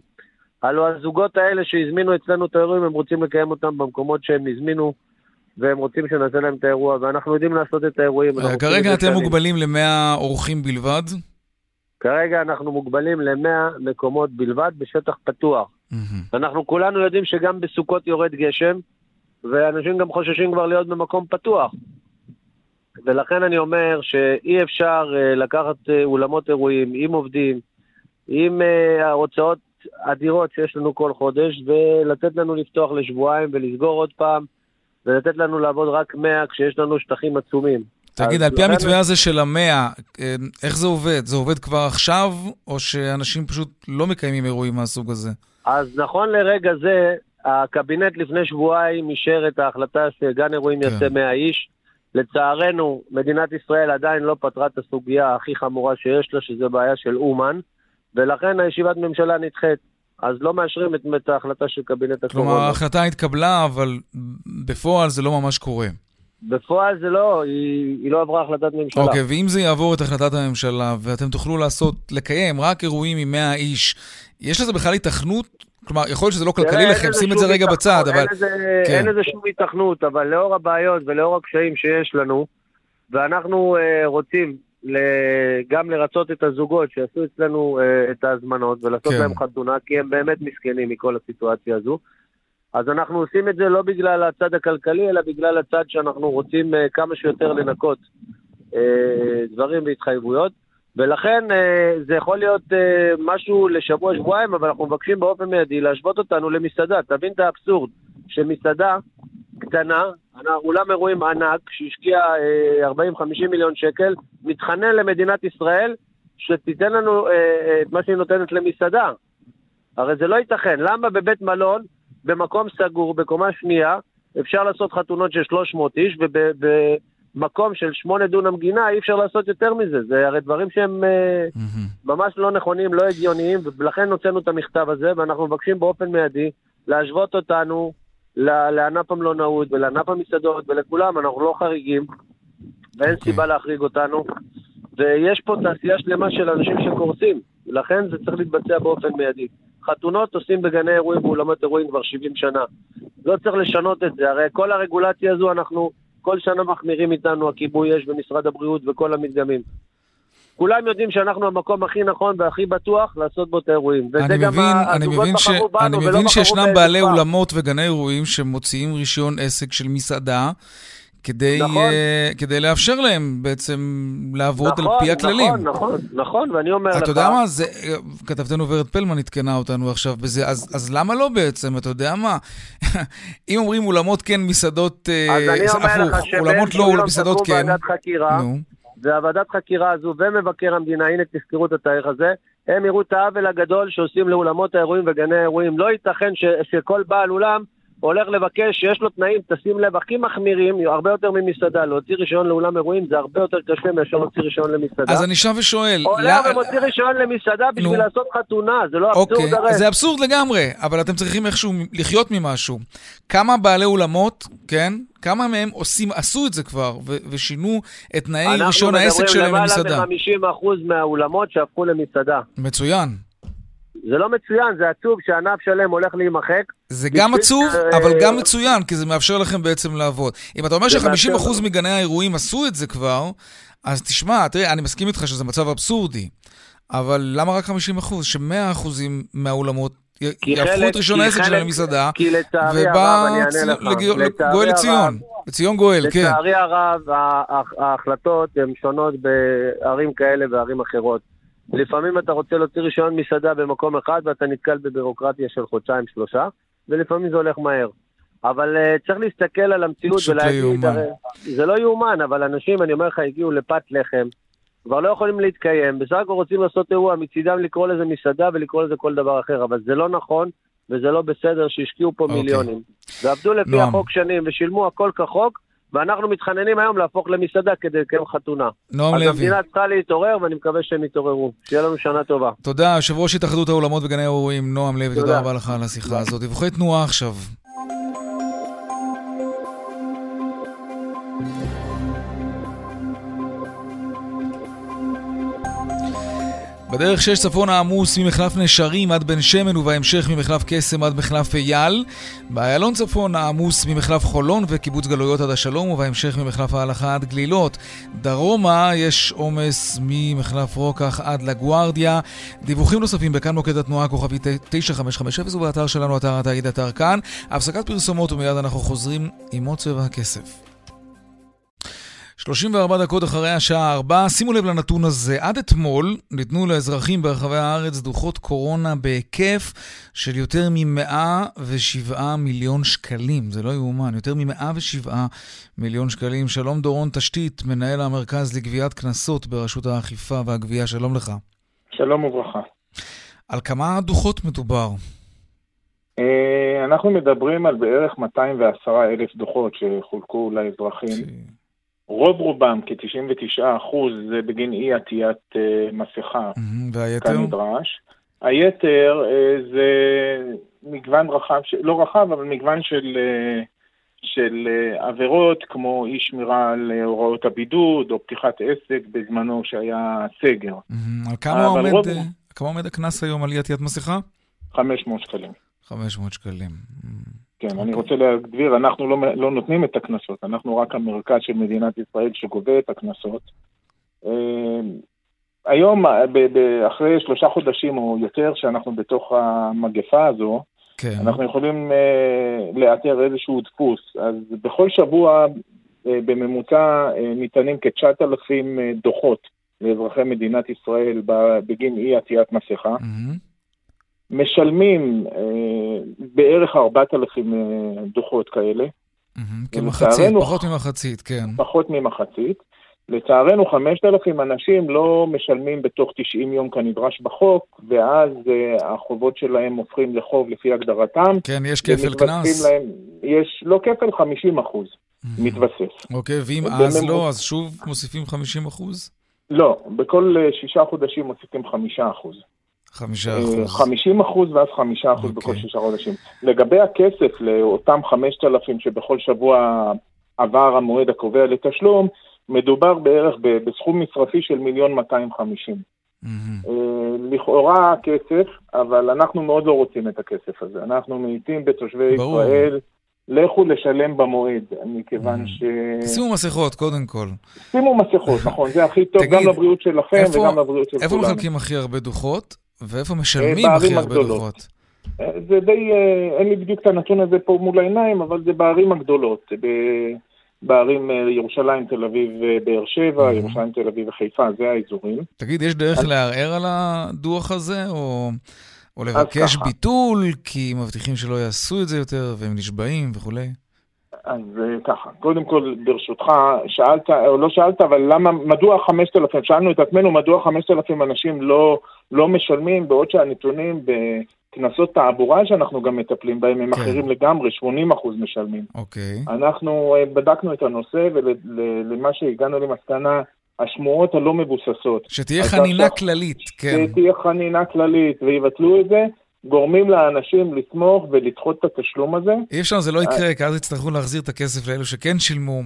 הלו הזוגות האלה שהזמינו אצלנו את האירועים, הם רוצים לקיים אותם במקומות שהם הזמינו, והם רוצים שנעשה להם את האירוע, ואנחנו יודעים לעשות את האירועים. כרגע אתם מוגבלים ל-100 אורחים בלבד? כרגע אנחנו מוגבלים ל-100 מקומות בלבד בשטח פתוח. אנחנו כולנו יודעים שגם בסוכות יורד גשם, ואנשים גם חוששים כבר להיות במקום פתוח. ולכן אני אומר שאי אפשר uh, לקחת uh, אולמות אירועים עם עובדים, עם uh, ההוצאות אדירות שיש לנו כל חודש, ולתת לנו לפתוח לשבועיים ולסגור עוד פעם, ולתת לנו לעבוד רק 100 כשיש לנו שטחים עצומים. תגיד, על פי המתווה הזה של המאה, אה, איך זה עובד? זה עובד כבר עכשיו, או שאנשים פשוט לא מקיימים אירועים מהסוג הזה? אז נכון לרגע זה, הקבינט לפני שבועיים אישר את ההחלטה שגן אירועים כן. יעשה 100 איש. לצערנו, מדינת ישראל עדיין לא פתרה את הסוגיה הכי חמורה שיש לה, שזה בעיה של אומן. ולכן הישיבת ממשלה נדחית. אז לא מאשרים את, את ההחלטה של קבינט הקורונה. כלומר, ההחלטה התקבלה, אבל בפועל זה לא ממש קורה. בפועל זה לא, היא, היא לא עברה החלטת ממשלה. אוקיי, okay, ואם זה יעבור את החלטת הממשלה, ואתם תוכלו לעשות, לקיים רק אירועים עם 100 איש, יש לזה בכלל היתכנות? כלומר, יכול להיות שזה לא כלכלי לכם, שים את זה רגע בצד, אבל... אין לזה, כן. אין לזה שום היתכנות, אבל לאור הבעיות ולאור הקשיים שיש לנו, ואנחנו uh, רוצים גם לרצות את הזוגות שיעשו אצלנו uh, את ההזמנות ולעשות כן. להם חתונה, כי הם באמת מסכנים מכל הסיטואציה הזו. אז אנחנו עושים את זה לא בגלל הצד הכלכלי, אלא בגלל הצד שאנחנו רוצים uh, כמה שיותר לנקות uh, דברים והתחייבויות. ולכן uh, זה יכול להיות uh, משהו לשבוע-שבועיים, אבל אנחנו מבקשים באופן מיידי להשוות אותנו למסעדה. תבין את האבסורד, שמסעדה קטנה, אולם אירועים ענק שהשקיע 40-50 מיליון שקל, מתחנן למדינת ישראל שתיתן לנו את מה שהיא נותנת למסעדה. הרי זה לא ייתכן. למה בבית מלון, במקום סגור, בקומה שנייה, אפשר לעשות חתונות של 300 איש, ובמקום של 8 דונם גינה אי אפשר לעשות יותר מזה. זה הרי דברים שהם mm-hmm. ממש לא נכונים, לא הגיוניים, ולכן הוצאנו את המכתב הזה, ואנחנו מבקשים באופן מיידי להשוות אותנו לענף המלונאות ולענף המסעדות ולכולם, אנחנו לא חריגים, ואין okay. אוקיי. סיבה להחריג אותנו. ויש פה תעשייה שלמה של אנשים שקורסים, לכן זה צריך להתבצע באופן מיידי. חתונות עושים בגני אירועים ואולמות אירועים כבר 70 שנה. לא צריך לשנות את זה, הרי כל הרגולציה הזו אנחנו כל שנה מחמירים איתנו, הכיבוי אש ומשרד הבריאות וכל המדגמים. כולם יודעים שאנחנו המקום הכי נכון והכי בטוח לעשות בו את האירועים. גם מבין, הזוגות בחרו בנו אני מבין שישנם בעלי. אולמות וגני אירועים שמוציאים רישיון עסק של מסעדה. כדי, נכון. uh, כדי לאפשר להם בעצם לעבוד נכון, על פי הכללים. נכון, נכון, נכון, ואני אומר אתה לך... אתה יודע מה? זה, כתבתנו ורד פלמן עדכנה אותנו עכשיו בזה, אז, אז למה לא בעצם? אתה יודע מה? אם אומרים אולמות כן, מסעדות הפוך, אולמות לא, מסעדות כן. ועדת חקירה, נו. והוועדת חקירה הזו ומבקר המדינה, הנה תזכרו את התאריך הזה, הם יראו את העוול הגדול שעושים לאולמות האירועים וגני האירועים. לא ייתכן ש, שכל בעל אולם הולך לבקש, שיש לו תנאים, תשים לב, הכי מחמירים, הרבה יותר ממסעדה. להוציא רישיון לאולם אירועים זה הרבה יותר קשה מאשר להוציא רישיון למסעדה. אז אני שב ושואל... עולה ומוציא רישיון למסעדה בשביל נו. לעשות חתונה, זה לא אבסורד אוקיי, הרי. זה אבסורד לגמרי, אבל אתם צריכים איכשהו לחיות ממשהו. כמה בעלי אולמות, כן? כמה מהם עושים, עשו את זה כבר, ו- ושינו את תנאי רישיון העסק שלהם למסעדה? אנחנו מדברים למעלה מ-50% מהאולמות שהפכו למסעדה. מצוין. זה לא מצוין, זה עצוב שענף שלם הולך להימחק. זה גם עצוב, ש- אבל גם מצוין, כי זה מאפשר לכם בעצם לעבוד. אם אתה אומר זה מאפשר ש-50% לנו. מגני האירועים עשו את זה כבר, אז תשמע, תראה, אני מסכים איתך שזה מצב אבסורדי, אבל למה רק 50%? ש-100% מהאולמות יהפכו את רישיון כי העסק שלהם למסעדה, ובא גואל לציון. לציון גואל, כן. לצערי הרב, ההחלטות הן שונות בערים כאלה וערים אחרות. לפעמים אתה רוצה להוציא רישיון מסעדה במקום אחד ואתה נתקל בבירוקרטיה של חודשיים-שלושה, ולפעמים זה הולך מהר. אבל uh, צריך להסתכל על המציאות פשוט לא ולהגיד, יאומן. הרי, זה לא יאומן, אבל אנשים, אני אומר לך, הגיעו לפת לחם, כבר לא יכולים להתקיים, בסך הכל רוצים לעשות אירוע, מצידם לקרוא לזה מסעדה ולקרוא לזה כל דבר אחר, אבל זה לא נכון וזה לא בסדר שהשקיעו פה אוקיי. מיליונים. ועבדו לפי נועם. החוק שנים ושילמו הכל כחוק, ואנחנו מתחננים היום להפוך למסעדה כדי לקיים חתונה. נועם אז לוי. המדינה צריכה להתעורר, ואני מקווה שהם יתעוררו. שיהיה לנו שנה טובה. תודה, יושב ראש התאחדות האולמות וגני האירועים, נועם לוי, תודה תודה. רבה לך על השיחה הזאת. דיווחי תנועה עכשיו. בדרך 6 צפון העמוס ממחלף נשרים עד בן שמן ובהמשך ממחלף קסם עד מחלף אייל. באיילון צפון העמוס ממחלף חולון וקיבוץ גלויות עד השלום ובהמשך ממחלף ההלכה עד גלילות. דרומה יש עומס ממחלף רוקח עד לגוארדיה. דיווחים נוספים בכאן מוקד התנועה כוכבי 9550 ובאתר שלנו אתר התאגיד אתר כאן. הפסקת פרסומות ומיד אנחנו חוזרים עם עוד צבע הכסף. 34 דקות אחרי השעה 4, שימו לב לנתון הזה. עד אתמול ניתנו לאזרחים ברחבי הארץ דוחות קורונה בהיקף של יותר מ-107 מיליון שקלים. זה לא יאומן, יותר מ-107 מיליון שקלים. שלום דורון תשתית, מנהל המרכז לגביית קנסות ברשות האכיפה והגבייה, שלום לך. שלום וברכה. על כמה דוחות מדובר? אה, אנחנו מדברים על בערך 210 אלף דוחות שחולקו לאזרחים. רוב רובם, כ-99 אחוז, זה בגין אי עטיית אה, מסכה והיתר? כנדרש. היתר אה, זה מגוון רחב, ש- לא רחב, אבל מגוון של, אה, של אה, עבירות, כמו אי שמירה על אה, הוראות הבידוד, או פתיחת עסק בזמנו שהיה סגר. על כמה עומד, רוב- אה, כמה עומד הקנס היום על אי עטיית מסכה? 500 שקלים. 500 שקלים. כן, אני רוצה להגדיר, אנחנו לא, לא נותנים את הקנסות, אנחנו רק המרכז של מדינת ישראל שגובה את הקנסות. אה, היום, ב- ב- אחרי שלושה חודשים או יותר שאנחנו בתוך המגפה הזו, כן. אנחנו יכולים אה, לאתר איזשהו דפוס. אז בכל שבוע אה, בממוצע אה, ניתנים כ-9,000 אה, דוחות לאזרחי מדינת ישראל בגין אי עטיית מסכה. מהמם. משלמים אה, בערך 4,000 אה, דוחות כאלה, כמחצית, פחות ממחצית, כן. פחות ממחצית. לצערנו 5,000 אנשים לא משלמים בתוך 90 יום כנדרש בחוק, ואז אה, החובות שלהם הופכים לחוב לפי הגדרתם. כן, יש כפל קנס. להם, יש, לא כפל, 50 אחוז מתווסף. אוקיי, ואם בממוצע- אז לא, אז שוב מוסיפים 50 אחוז? לא, בכל אה, שישה חודשים מוסיפים 5 אחוז. חמישה אה, אחוז. 50 אחוז ואז 5 אחוז בכל אוקיי. שישה חודשים. לגבי הכסף לאותם 5,000 שבכל שבוע עבר המועד הקובע לתשלום, מדובר בערך בסכום מצרפי של מיליון 250. מהמם. אה, לכאורה כסף, אבל אנחנו מאוד לא רוצים את הכסף הזה. אנחנו מאיטים בתושבי ברור. ישראל, לכו לשלם במועד, מכיוון ש... שימו מסכות, קודם כל. שימו מסכות, נכון, זה הכי טוב תגיד, גם לבריאות שלכם איפה- וגם לבריאות של איפה כולנו. מחלקים הכי הרבה דוחות, ואיפה משלמים הכי הרבה הגדולות. דוחות? אה, זה די, אה, אין לי בדיוק את הנתון הזה פה מול העיניים, אבל זה בערים הגדולות. ב- בערים אה, ירושלים, תל אביב, אה, באר שבע, Mhm. ירושלים, תל אביב וחיפה, זה האזורים. תגיד, יש דרך אז- לערער על הדוח הזה, או, או לבקש. ביטול, כי מבטיחים שלא יעשו את זה יותר, והם נשבעים וכולי? אז אה, ככה, קודם כל, ברשותך, שאלת, או לא שאלת, אבל למה, מדוע 5,000, שאלנו את עצמנו מדוע 5,000 אנשים לא, לא משלמים, בעוד שהנתונים בקנסות תעבורה שאנחנו גם מטפלים בהם הם כן. אחרים לגמרי, 80 אחוז משלמים. אוקיי. אנחנו אה, בדקנו את הנושא, ולמה שהגענו למסקנה, השמועות הלא מבוססות. שתהיה חנינה כללית, כן. שתהיה חנינה כללית ויבטלו את זה, גורמים לאנשים לתמוך ולדחות את התשלום הזה. אי אפשר, זה לא יקרה, כי אז יצטרכו להחזיר את הכסף לאלו שכן שילמו.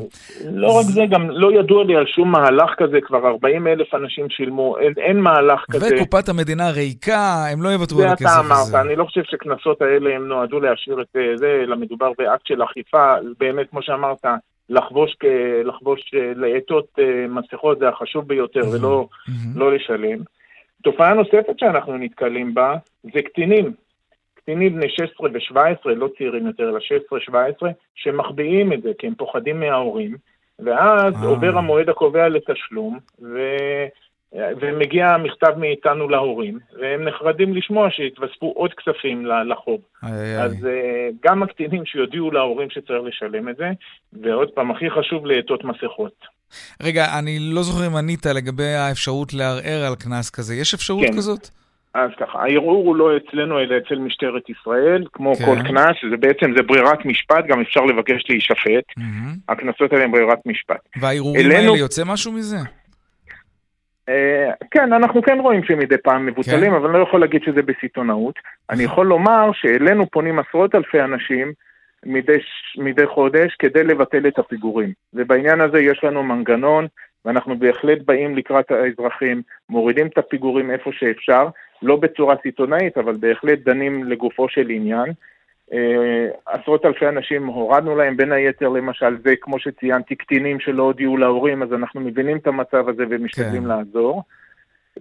לא רק זה, גם לא ידוע לי על שום מהלך כזה, כבר 40 אלף אנשים שילמו, אין, אין מהלך כזה. וקופת המדינה ריקה, הם לא יוותרו על זה הכסף אתה אמרת, הזה. אני לא חושב שקנסות האלה הם נועדו להשאיר את אה, זה, אלא מדובר באקט של אכיפה, באמת, כמו שאמרת, לחבוש, לחבוש אה, לעטות אה, מסכות זה החשוב ביותר, ולא. לא לשלם. תופעה נוספת שאנחנו נתקלים בה זה קטינים. קטינים בני 16 ו-17, לא צעירים יותר, אלא 16-17, שמחביאים את זה כי הם פוחדים מההורים, ואז אה. עובר המועד הקובע לתשלום, ו... ומגיע מכתב מאיתנו להורים, והם נחרדים לשמוע שהתווספו עוד כספים לחוב. איי, איי, איי. אז uh, גם הקטינים שיודיעו להורים שצריך לשלם את זה, ועוד פעם, הכי חשוב לעטות מסכות. רגע, אני לא זוכר אם ענית לגבי האפשרות לערער על קנס כזה. יש אפשרות כן. כזאת? אז ככה, הערעור הוא לא אצלנו, אלא אצל משטרת ישראל, כמו כן. כל קנס, זה בעצם, זה ברירת משפט, גם אפשר לבקש להישפט. מהמם. הקנסות האלה הם ברירת משפט. והערעורים אלינו- האלה יוצא משהו מזה? אה, כן, אנחנו כן רואים שמדי פעם מבוטלים, כן. אבל אני לא יכול להגיד שזה בסיטונאות. אני יכול לומר שאלינו פונים עשרות אלפי אנשים מדי, מדי חודש כדי לבטל את הפיגורים. ובעניין הזה יש לנו מנגנון, ואנחנו בהחלט באים לקראת האזרחים, מורידים את הפיגורים איפה שאפשר, לא בצורה סיטונאית, אבל בהחלט דנים לגופו של עניין. אה, עשרות אלפי אנשים הורדנו להם, בין היתר למשל זה, כמו שציינתי, קטינים שלא הודיעו להורים, אז אנחנו מבינים את המצב הזה ומשתדלים כן. לעזור.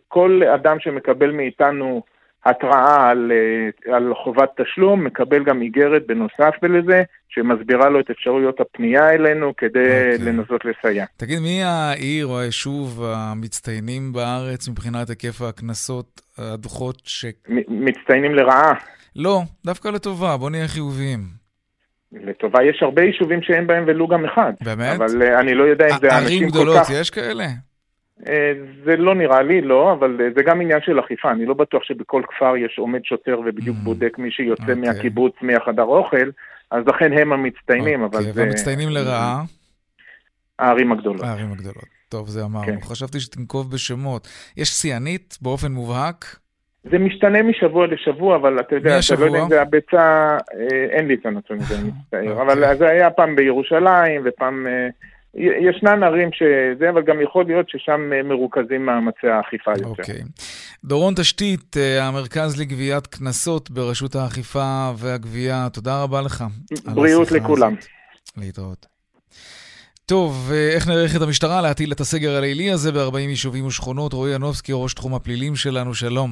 כל אדם שמקבל מאיתנו התראה על, אה, על חובת תשלום, מקבל גם איגרת בנוסף לזה, שמסבירה לו את אפשרויות הפנייה אלינו כדי אוקיי. לנסות לסייע. תגיד, מי העיר או היישוב המצטיינים בארץ מבחינת היקף הקנסות, הדוחות ש... מצטיינים לרעה. לא, דווקא לטובה, בוא נהיה חיוביים. לטובה, יש הרבה יישובים שאין בהם ולו גם אחד. באמת? אבל אה, אני לא יודע אם זה ערים אנשים כל גדולות, כך... יש כאלה? אה, זה לא נראה לי, לא, אבל אה, זה גם עניין של אכיפה. אני לא בטוח שבכל כפר יש עומד שוטר ובדיוק Mm. בודק מי שיוצא אוקיי. מהקיבוץ, מהחדר אוכל, אז לכן הם המצטיינים, אבל אוקיי, זה... והמצטיינים לרעה? הערים הגדולות. הערים הגדולות. טוב, זה אמרנו. כן. חשבתי שתנקוב בשמות. יש שיאנית באופן מובהק? זה משתנה משבוע לשבוע, אבל אתה יודע, אתה? לא יודע אם זה הביצה, אה, אין לי את הנתון הזה, אני מצטער. אוקיי. אבל זה היה פעם בירושלים, ופעם... ישנן ערים שזה, אבל גם יכול להיות ששם אה, מרוכזים מאמצי האכיפה יותר. אוקיי. דורון תשתית, אה, המרכז לגביית קנסות ברשות האכיפה והגבייה, תודה רבה לך. בריאות לכולם. הזאת. להתראות. טוב, אה, איך נערכת המשטרה להטיל את הסגר הלילי הזה ב-40 יישובים ושכונות? רועי ינובסקי, ראש תחום הפלילים שלנו, שלום.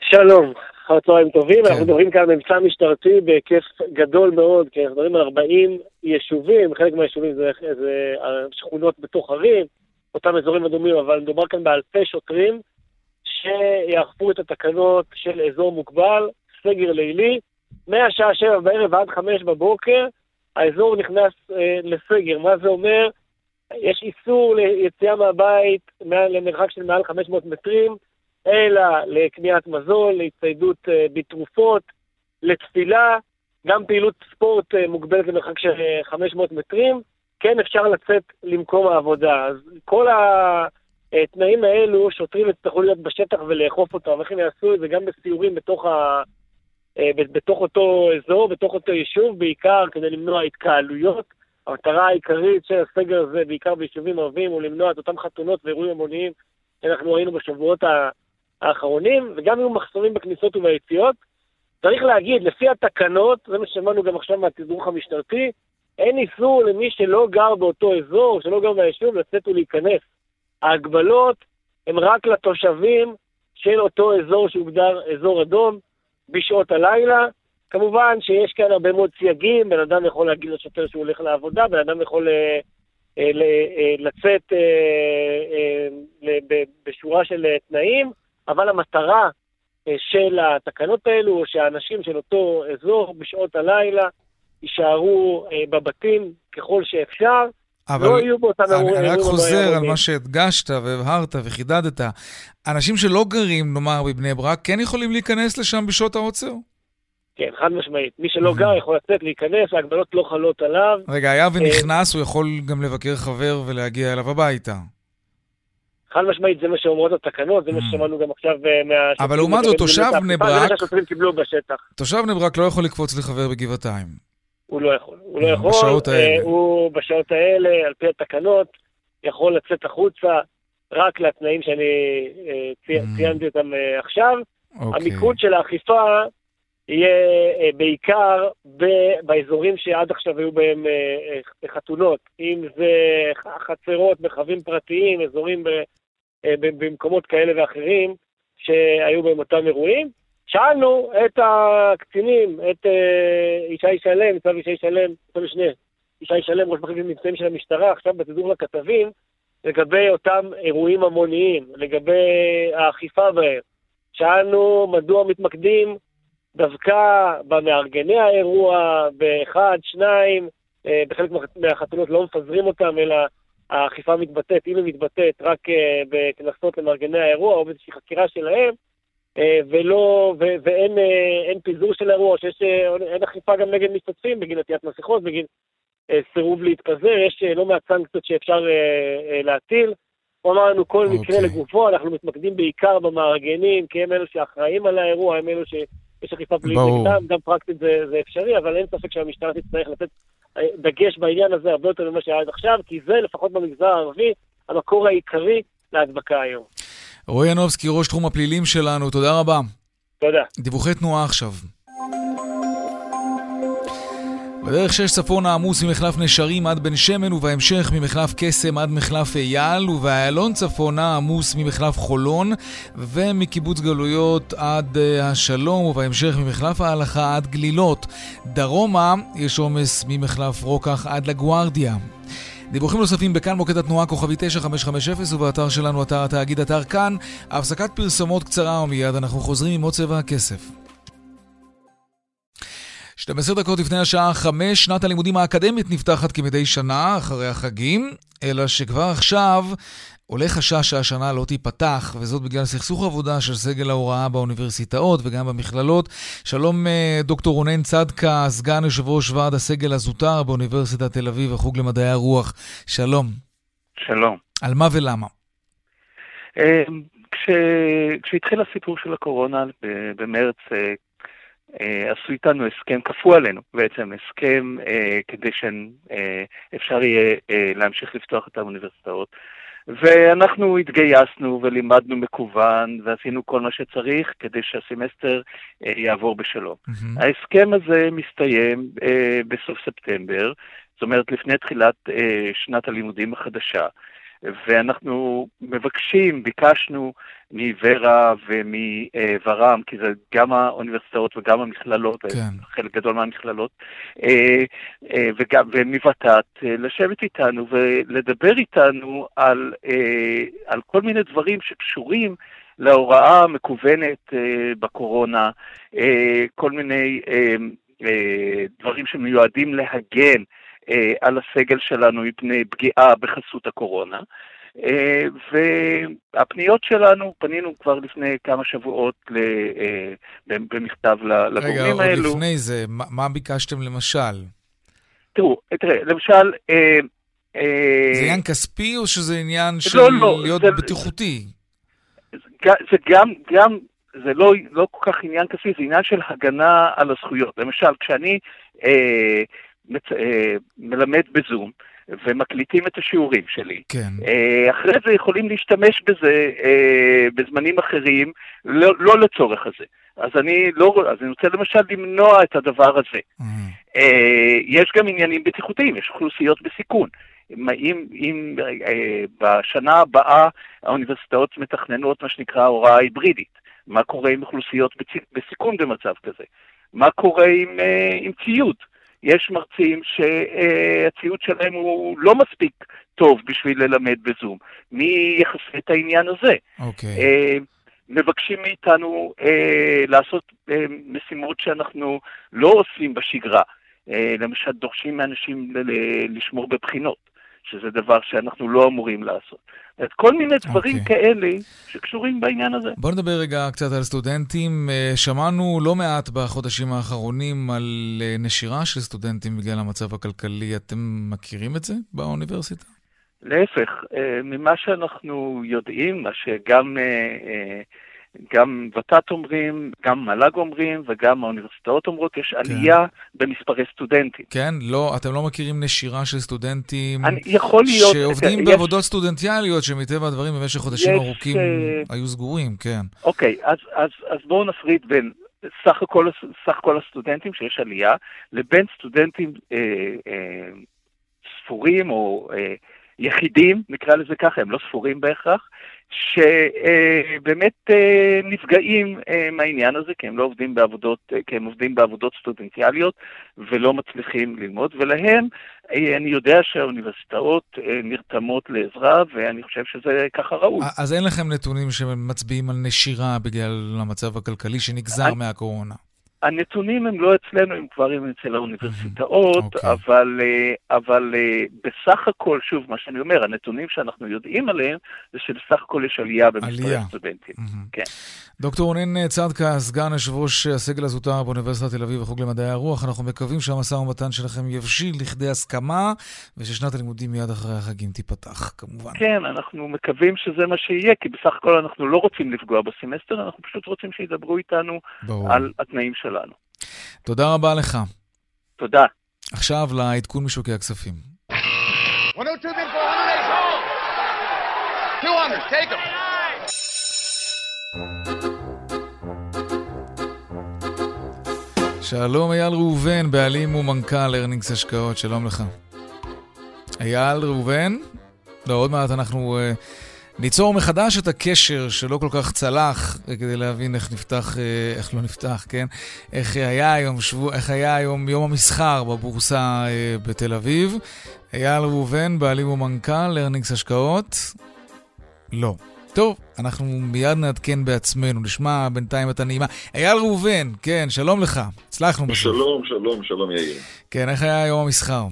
שלום, אחר צהריים טובים, כן. אנחנו מדברים כאן על מבצע משטרתי בהיקף גדול מאוד, כי אנחנו מדברים על 40 יישובים, חלק מהיישובים זה, זה שכונות בתוך ערים, אותם אזורים אדומים, אבל מדובר כאן באלפי שוטרים שיאכפו את התקנות של אזור מוגבל, סגר לילי, מהשעה 7 בערב ועד 5 בבוקר, האזור נכנס אה, לסגר. מה זה אומר? יש איסור ליציאה מהבית מעל, למרחק של מעל 500 מטרים, אלא לקניית מזון, להצטיידות אה, בתרופות, לתפילה, גם פעילות ספורט אה, מוגבלת למרחק של אה, 500 מטרים, כן אפשר לצאת למקום העבודה. אז כל התנאים האלו, שוטרים יצטרכו להיות בשטח ולאכוף אותם. איך הם יעשו את זה? גם בסיורים בתוך, ה... אה, בתוך אותו אזור, בתוך אותו יישוב, בעיקר כדי למנוע התקהלויות. המטרה העיקרית של הסגר הזה, בעיקר ביישובים ערביים, הוא למנוע את אותם חתונות ואירועים המוניים שאנחנו ראינו בשבועות ה- האחרונים, וגם יהיו מחסומים בכניסות וביציאות. צריך להגיד, לפי התקנות, זה מה ששמענו גם עכשיו מהתדרוך המשטרתי, אין איסור למי שלא גר באותו אזור, שלא גר ביישוב, לצאת ולהיכנס. ההגבלות הן רק לתושבים של אותו אזור שהוגדר אזור אדום בשעות הלילה. כמובן שיש כאן הרבה מאוד סייגים, בן אדם יכול להגיד לשוטר שהוא הולך לעבודה, בן אדם יכול אה, אה, אה, לצאת אה, אה, בשורה של אה, תנאים, אבל המטרה אה, של התקנות האלו, שהאנשים של אותו אזור בשעות הלילה יישארו אה, בבתים ככל שאפשר. אבל לא יהיו באותם אירועים אני רק חוזר על. מה שהדגשת והבהרת וחידדת. אנשים שלא גרים, נאמר, בבני ברק, כן יכולים להיכנס לשם בשעות העוצר? כן, חד משמעית. מי שלא גר יכול לצאת, להיכנס, ההגבלות לא חלות עליו. רגע, היה ונכנס, הוא יכול גם לבקר חבר ולהגיע אליו הביתה. חד משמעית, זה מה שאומרות התקנות, זה מה ששמענו גם עכשיו אה, מהשוטרים. אבל לעומת זאת, תושב בני האכיפה, זה מה ברק- שהשוטרים קיבלו בשטח. תושב בני ברק לא יכול לקפוץ לחבר בגבעתיים. הוא לא יכול. הוא לא יכול. בשעות אה, האלה. הוא בשעות האלה, על פי התקנות, יכול לצאת החוצה רק לתנאים שאני אה, צי- ציינתי אותם עכשיו. אוקיי. המיקוד של האכיפה יהיה בעיקר באזורים שעד עכשיו היו בהם חתונות, אם זה חצרות, מרחבים פרטיים, אזורים במקומות כאלה ואחרים שהיו בהם אותם אירועים. שאלנו את הקצינים, את אה, ישי שלם, ניצב ישי שלם, ניצב משנה, ישי שלם, ראש מחלקת מבצעים של המשטרה, עכשיו בתדור לכתבים, לגבי אותם אירועים המוניים, לגבי האכיפה בהם. שאלנו מדוע מתמקדים דווקא במארגני האירוע, באחד, שניים, אה, בחלק מה- מהחתונות לא מפזרים אותם, אלא האכיפה מתבטאת, אם היא מתבטאת, רק אה, בקנסות למארגני האירוע או באיזושהי חקירה שלהם, אה, ולא, ו, ואין אה, אין פיזור של האירוע, שיש, אין אכיפה גם נגד משתתפים בגין עטיית מסכות, בגין סירוב להתפזר, יש לא מעט סנקציות שאפשר להטיל. הוא אמר לנו כל מקרה לגופו, אנחנו מתמקדים בעיקר במארגנים, כי הם אלו שאחראים על האירוע, הם אלו שיש אכיפה פלילית. נגדם, גם פרקטית זה, זה אפשרי, אבל אין ספק שהמשטרה תצטרך לתת דגש בעניין הזה הרבה יותר ממה שהיה עד עכשיו, כי זה, לפחות במגזר הערבי, המקור העיקרי להדבקה היום. רועי ינובסקי, ראש תחום הפלילים שלנו, תודה רבה. תודה. דיווחי תנועה עכשיו. בדרך שש צפונה עמוס ממחלף נשרים עד בן שמן ובהמשך ממחלף קסם עד מחלף אייל ובאיילון צפונה עמוס ממחלף חולון ומקיבוץ גלויות עד אה, השלום ובהמשך ממחלף ההלכה עד גלילות. דרומה יש עומס ממחלף רוקח עד לגוארדיה. דיווחים נוספים בכאן מוקד התנועה כוכבי 9550 ובאתר שלנו אתר התאגיד אתר כאן. הפסקת פרסומות קצרה ומיד אנחנו חוזרים עם עוד צבע הכסף. 12 דקות לפני השעה 5, שנת הלימודים האקדמית נפתחת כמדי שנה אחרי החגים, אלא שכבר עכשיו עולה חשש שהשנה לא תיפתח, וזאת בגלל סכסוך עבודה של סגל ההוראה באוניברסיטאות וגם במכללות. שלום אה, דוקטור רונן צדקה, סגן יושב ראש ועד הסגל הזוטר באוניברסיטת תל אביב, החוג למדעי הרוח. שלום. שלום. על מה ולמה? אה, כש... כשהתחיל הסיפור של הקורונה במרץ, אה, עשו איתנו הסכם, כפו עלינו בעצם הסכם אה, כדי שאפשר יהיה אה, להמשיך לפתוח את האוניברסיטאות. ואנחנו התגייסנו ולימדנו מקוון ועשינו כל מה שצריך כדי שהסמסטר אה, יעבור בשלום. ההסכם הזה מסתיים אה, בסוף ספטמבר, זאת אומרת לפני תחילת אה, שנת הלימודים החדשה. ואנחנו מבקשים, ביקשנו מוורה ומוור"ם, כי זה גם האוניברסיטאות וגם המכללות, כן. חלק גדול מהמכללות, אה, אה, וגם, ומוות"ת, אה, לשבת איתנו ולדבר איתנו על, על כל מיני דברים שקשורים להוראה המקוונת בקורונה, כל מיני דברים שמיועדים להגן על הסגל שלנו מפני פגיעה בחסות הקורונה. אה, והפניות שלנו, פנינו כבר לפני כמה שבועות ל, אה, במכתב ל- רגע, לגורמים עוד האלו. לפני זה, מה, מה ביקשתם למשל? תראו, תראה, למשל... אה, אה, זה עניין כספי או שזה עניין של לא, לא, להיות זה- בטיחותי? זה גם, גם, זה לא, לא כל כך עניין כספי, זה עניין של הגנה על הזכויות. למשל, כשאני אה, מצ, אה, מלמד בזום, ומקליטים את השיעורים שלי. כן. אה, אחרי זה יכולים להשתמש בזה אה, בזמנים אחרים, לא, לא לצורך הזה. אז אני לא, אז אני רוצה למשל למנוע את הדבר הזה. אה, יש גם עניינים בטיחותיים, יש אוכלוסיות בסיכון. אם, אם, אם בשנה הבאה האוניברסיטאות מתכננות מה שנקרא הוראה היברידית, מה קורה עם אוכלוסיות בסיכון במצב כזה? מה קורה עם, עם ציוד? יש מרצים שהציוד שלהם הוא לא מספיק טוב בשביל ללמד בזום. מי יכסה את העניין הזה? אוקיי. אה, מבקשים מאיתנו אה, לעשות אה, משימות שאנחנו לא עושים בשגרה. אה, למשל דורשים מאנשים לשמור בבחינות. שזה דבר שאנחנו לא אמורים לעשות. את כל מיני דברים okay. אוקיי. כאלה שקשורים בעניין הזה. בוא נדבר רגע קצת על סטודנטים. אה, שמענו לא מעט בחודשים האחרונים על אה, נשירה של סטודנטים בגלל המצב הכלכלי. אתם מכירים את זה באוניברסיטה? להפך, אה, ממה שאנחנו יודעים, מה שגם גם ות"ת אומרים, גם מל"ג אומרים וגם האוניברסיטאות אומרות, יש כן. עלייה במספרי סטודנטים. כן? לא, אתם לא מכירים נשירה של סטודנטים אני, יכול להיות, שעובדים יש, בעבודות סטודנטיאליות, שמטבע הדברים במשך חודשים יש, ארוכים uh, היו סגורים, כן. אוקיי, אז, אז, אז בואו נפריד בין סך הכל, סך הכל הסטודנטים שיש עלייה, לבין סטודנטים אה, אה, ספורים או... אה, יחידים, נקרא לזה ככה, הם לא ספורים בהכרח, שבאמת אה, נפגעים אה, מהעניין הזה, כי הם לא עובדים בעבודות, אה, כי הם עובדים בעבודות סטודנטיאליות ולא מצליחים ללמוד, ולהם אני יודע שהאוניברסיטאות נרתמות לעזרה, ואני חושב שזה ככה ראוי. אז אין לכם נתונים שמצביעים על נשירה בגלל המצב הכלכלי שנגזר אני... מהקורונה. הנתונים הם לא אצלנו, הם כבר הם אצל האוניברסיטאות, okay. אוקיי. אבל, אה, אבל אה, בסך הכל, שוב, מה שאני אומר, הנתונים שאנחנו יודעים עליהם, זה שבסך הכל יש עלייה במספרי הסטודנטים. Mm-hmm. כן. דוקטור רונן צדקה, סגן יושב ראש הסגל הזוטר באוניברסיטת תל אביב וחוג למדעי הרוח, אנחנו מקווים שהמשא ומתן שלכם יבשיל לכדי הסכמה, וששנת הלימודים מיד אחרי החגים תיפתח, כמובן. כן, אנחנו מקווים שזה מה שיהיה, כי בסך הכל אנחנו לא רוצים לפגוע בסמסטר, אנחנו פשוט רוצים שידברו איתנו ברור. על התנאים שלנו. תודה רבה לך. תודה. עכשיו לעדכון משוקי הכספים. 102 200, take them. שלום אייל ראובן, בעלים ומנכ"ל ארנינגס השקעות, שלום לך. אייל ראובן? לא, עוד מעט אנחנו אה, ניצור מחדש את הקשר שלא כל כך צלח, כדי להבין איך נפתח, אה, איך לא נפתח, כן? איך היה היום, שבוע, איך היה היום יום המסחר בבורסה אה, בתל אביב. אייל ראובן, בעלים ומנכ"ל ארנינגס השקעות? לא. טוב, אנחנו מיד נעדכן בעצמנו, נשמע בינתיים את הנעימה. אייל ראובן, כן, שלום לך, הצלחנו בסוף. שלום, שלום, שלום יאיר. כן, איך היה יום המסחר?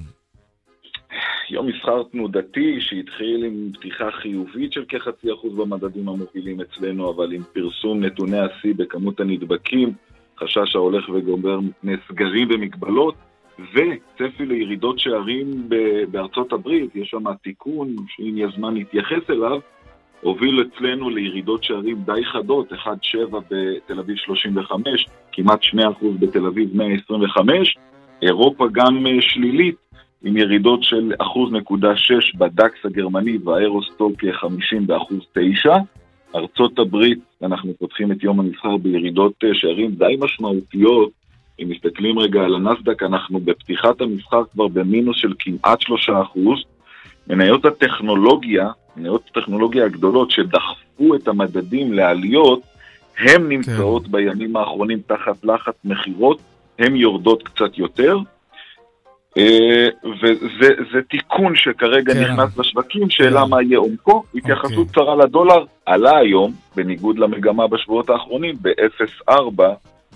יום מסחר תנודתי שהתחיל עם פתיחה חיובית של כחצי אחוז במדדים המובילים אצלנו, אבל עם פרסום נתוני השיא בכמות הנדבקים, חשש ההולך וגומר מפני סגרים ומגבלות, וצפי לירידות שערים בארצות הברית, יש שם תיקון שאם יהיה זמן להתייחס אליו, הוביל אצלנו לירידות שערים די חדות, 1.7 בתל אביב 35, כמעט 2% בתל אביב 125, אירופה גם אה, שלילית, עם ירידות של 1.6 בדקס הגרמני והאירוסטוק 50 באחוז 9. ארצות הברית, אנחנו פותחים את יום המסחר בירידות אה, שערים די משמעותיות. אם מסתכלים רגע על הנסדק, אנחנו בפתיחת המסחר כבר במינוס של כמעט 3 אחוז. מניות הטכנולוגיה מניות הטכנולוגיה הגדולות שדחפו את המדדים לעליות, הן נמצאות כן. בימים האחרונים תחת לחץ מכירות, הן יורדות קצת יותר. אה, וזה תיקון שכרגע כן. נכנס לשווקים, שאלה כן. מה יהיה עומקו. התייחסות קצרה אוקיי. לדולר, עלה היום, בניגוד למגמה בשבועות האחרונים, ב-0.4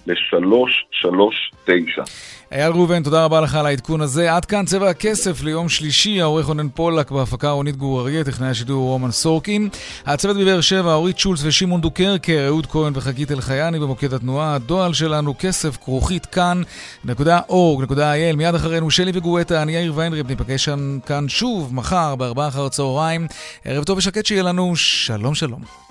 ל-339. אייל ראובן, תודה רבה לך על העדכון הזה. עד כאן צבע הכסף ליום שלישי, העורך רונן פולק בהפקה רונית גור אריה, טכנאי השידור רומן סורקין. הצוות בבאר שבע, אורית שולץ ושמעון דוקרקר, אהוד כהן וחגית אלחייני במוקד התנועה. הדואל שלנו כסף כרוכית כאן.org.il. מיד אחרינו שלי וגואטה, אני יאיר ויינריב, ניפגש כאן שוב מחר בארבעה אחר הצהריים. ערב טוב ושקט שיהיה לנו, שלום שלום.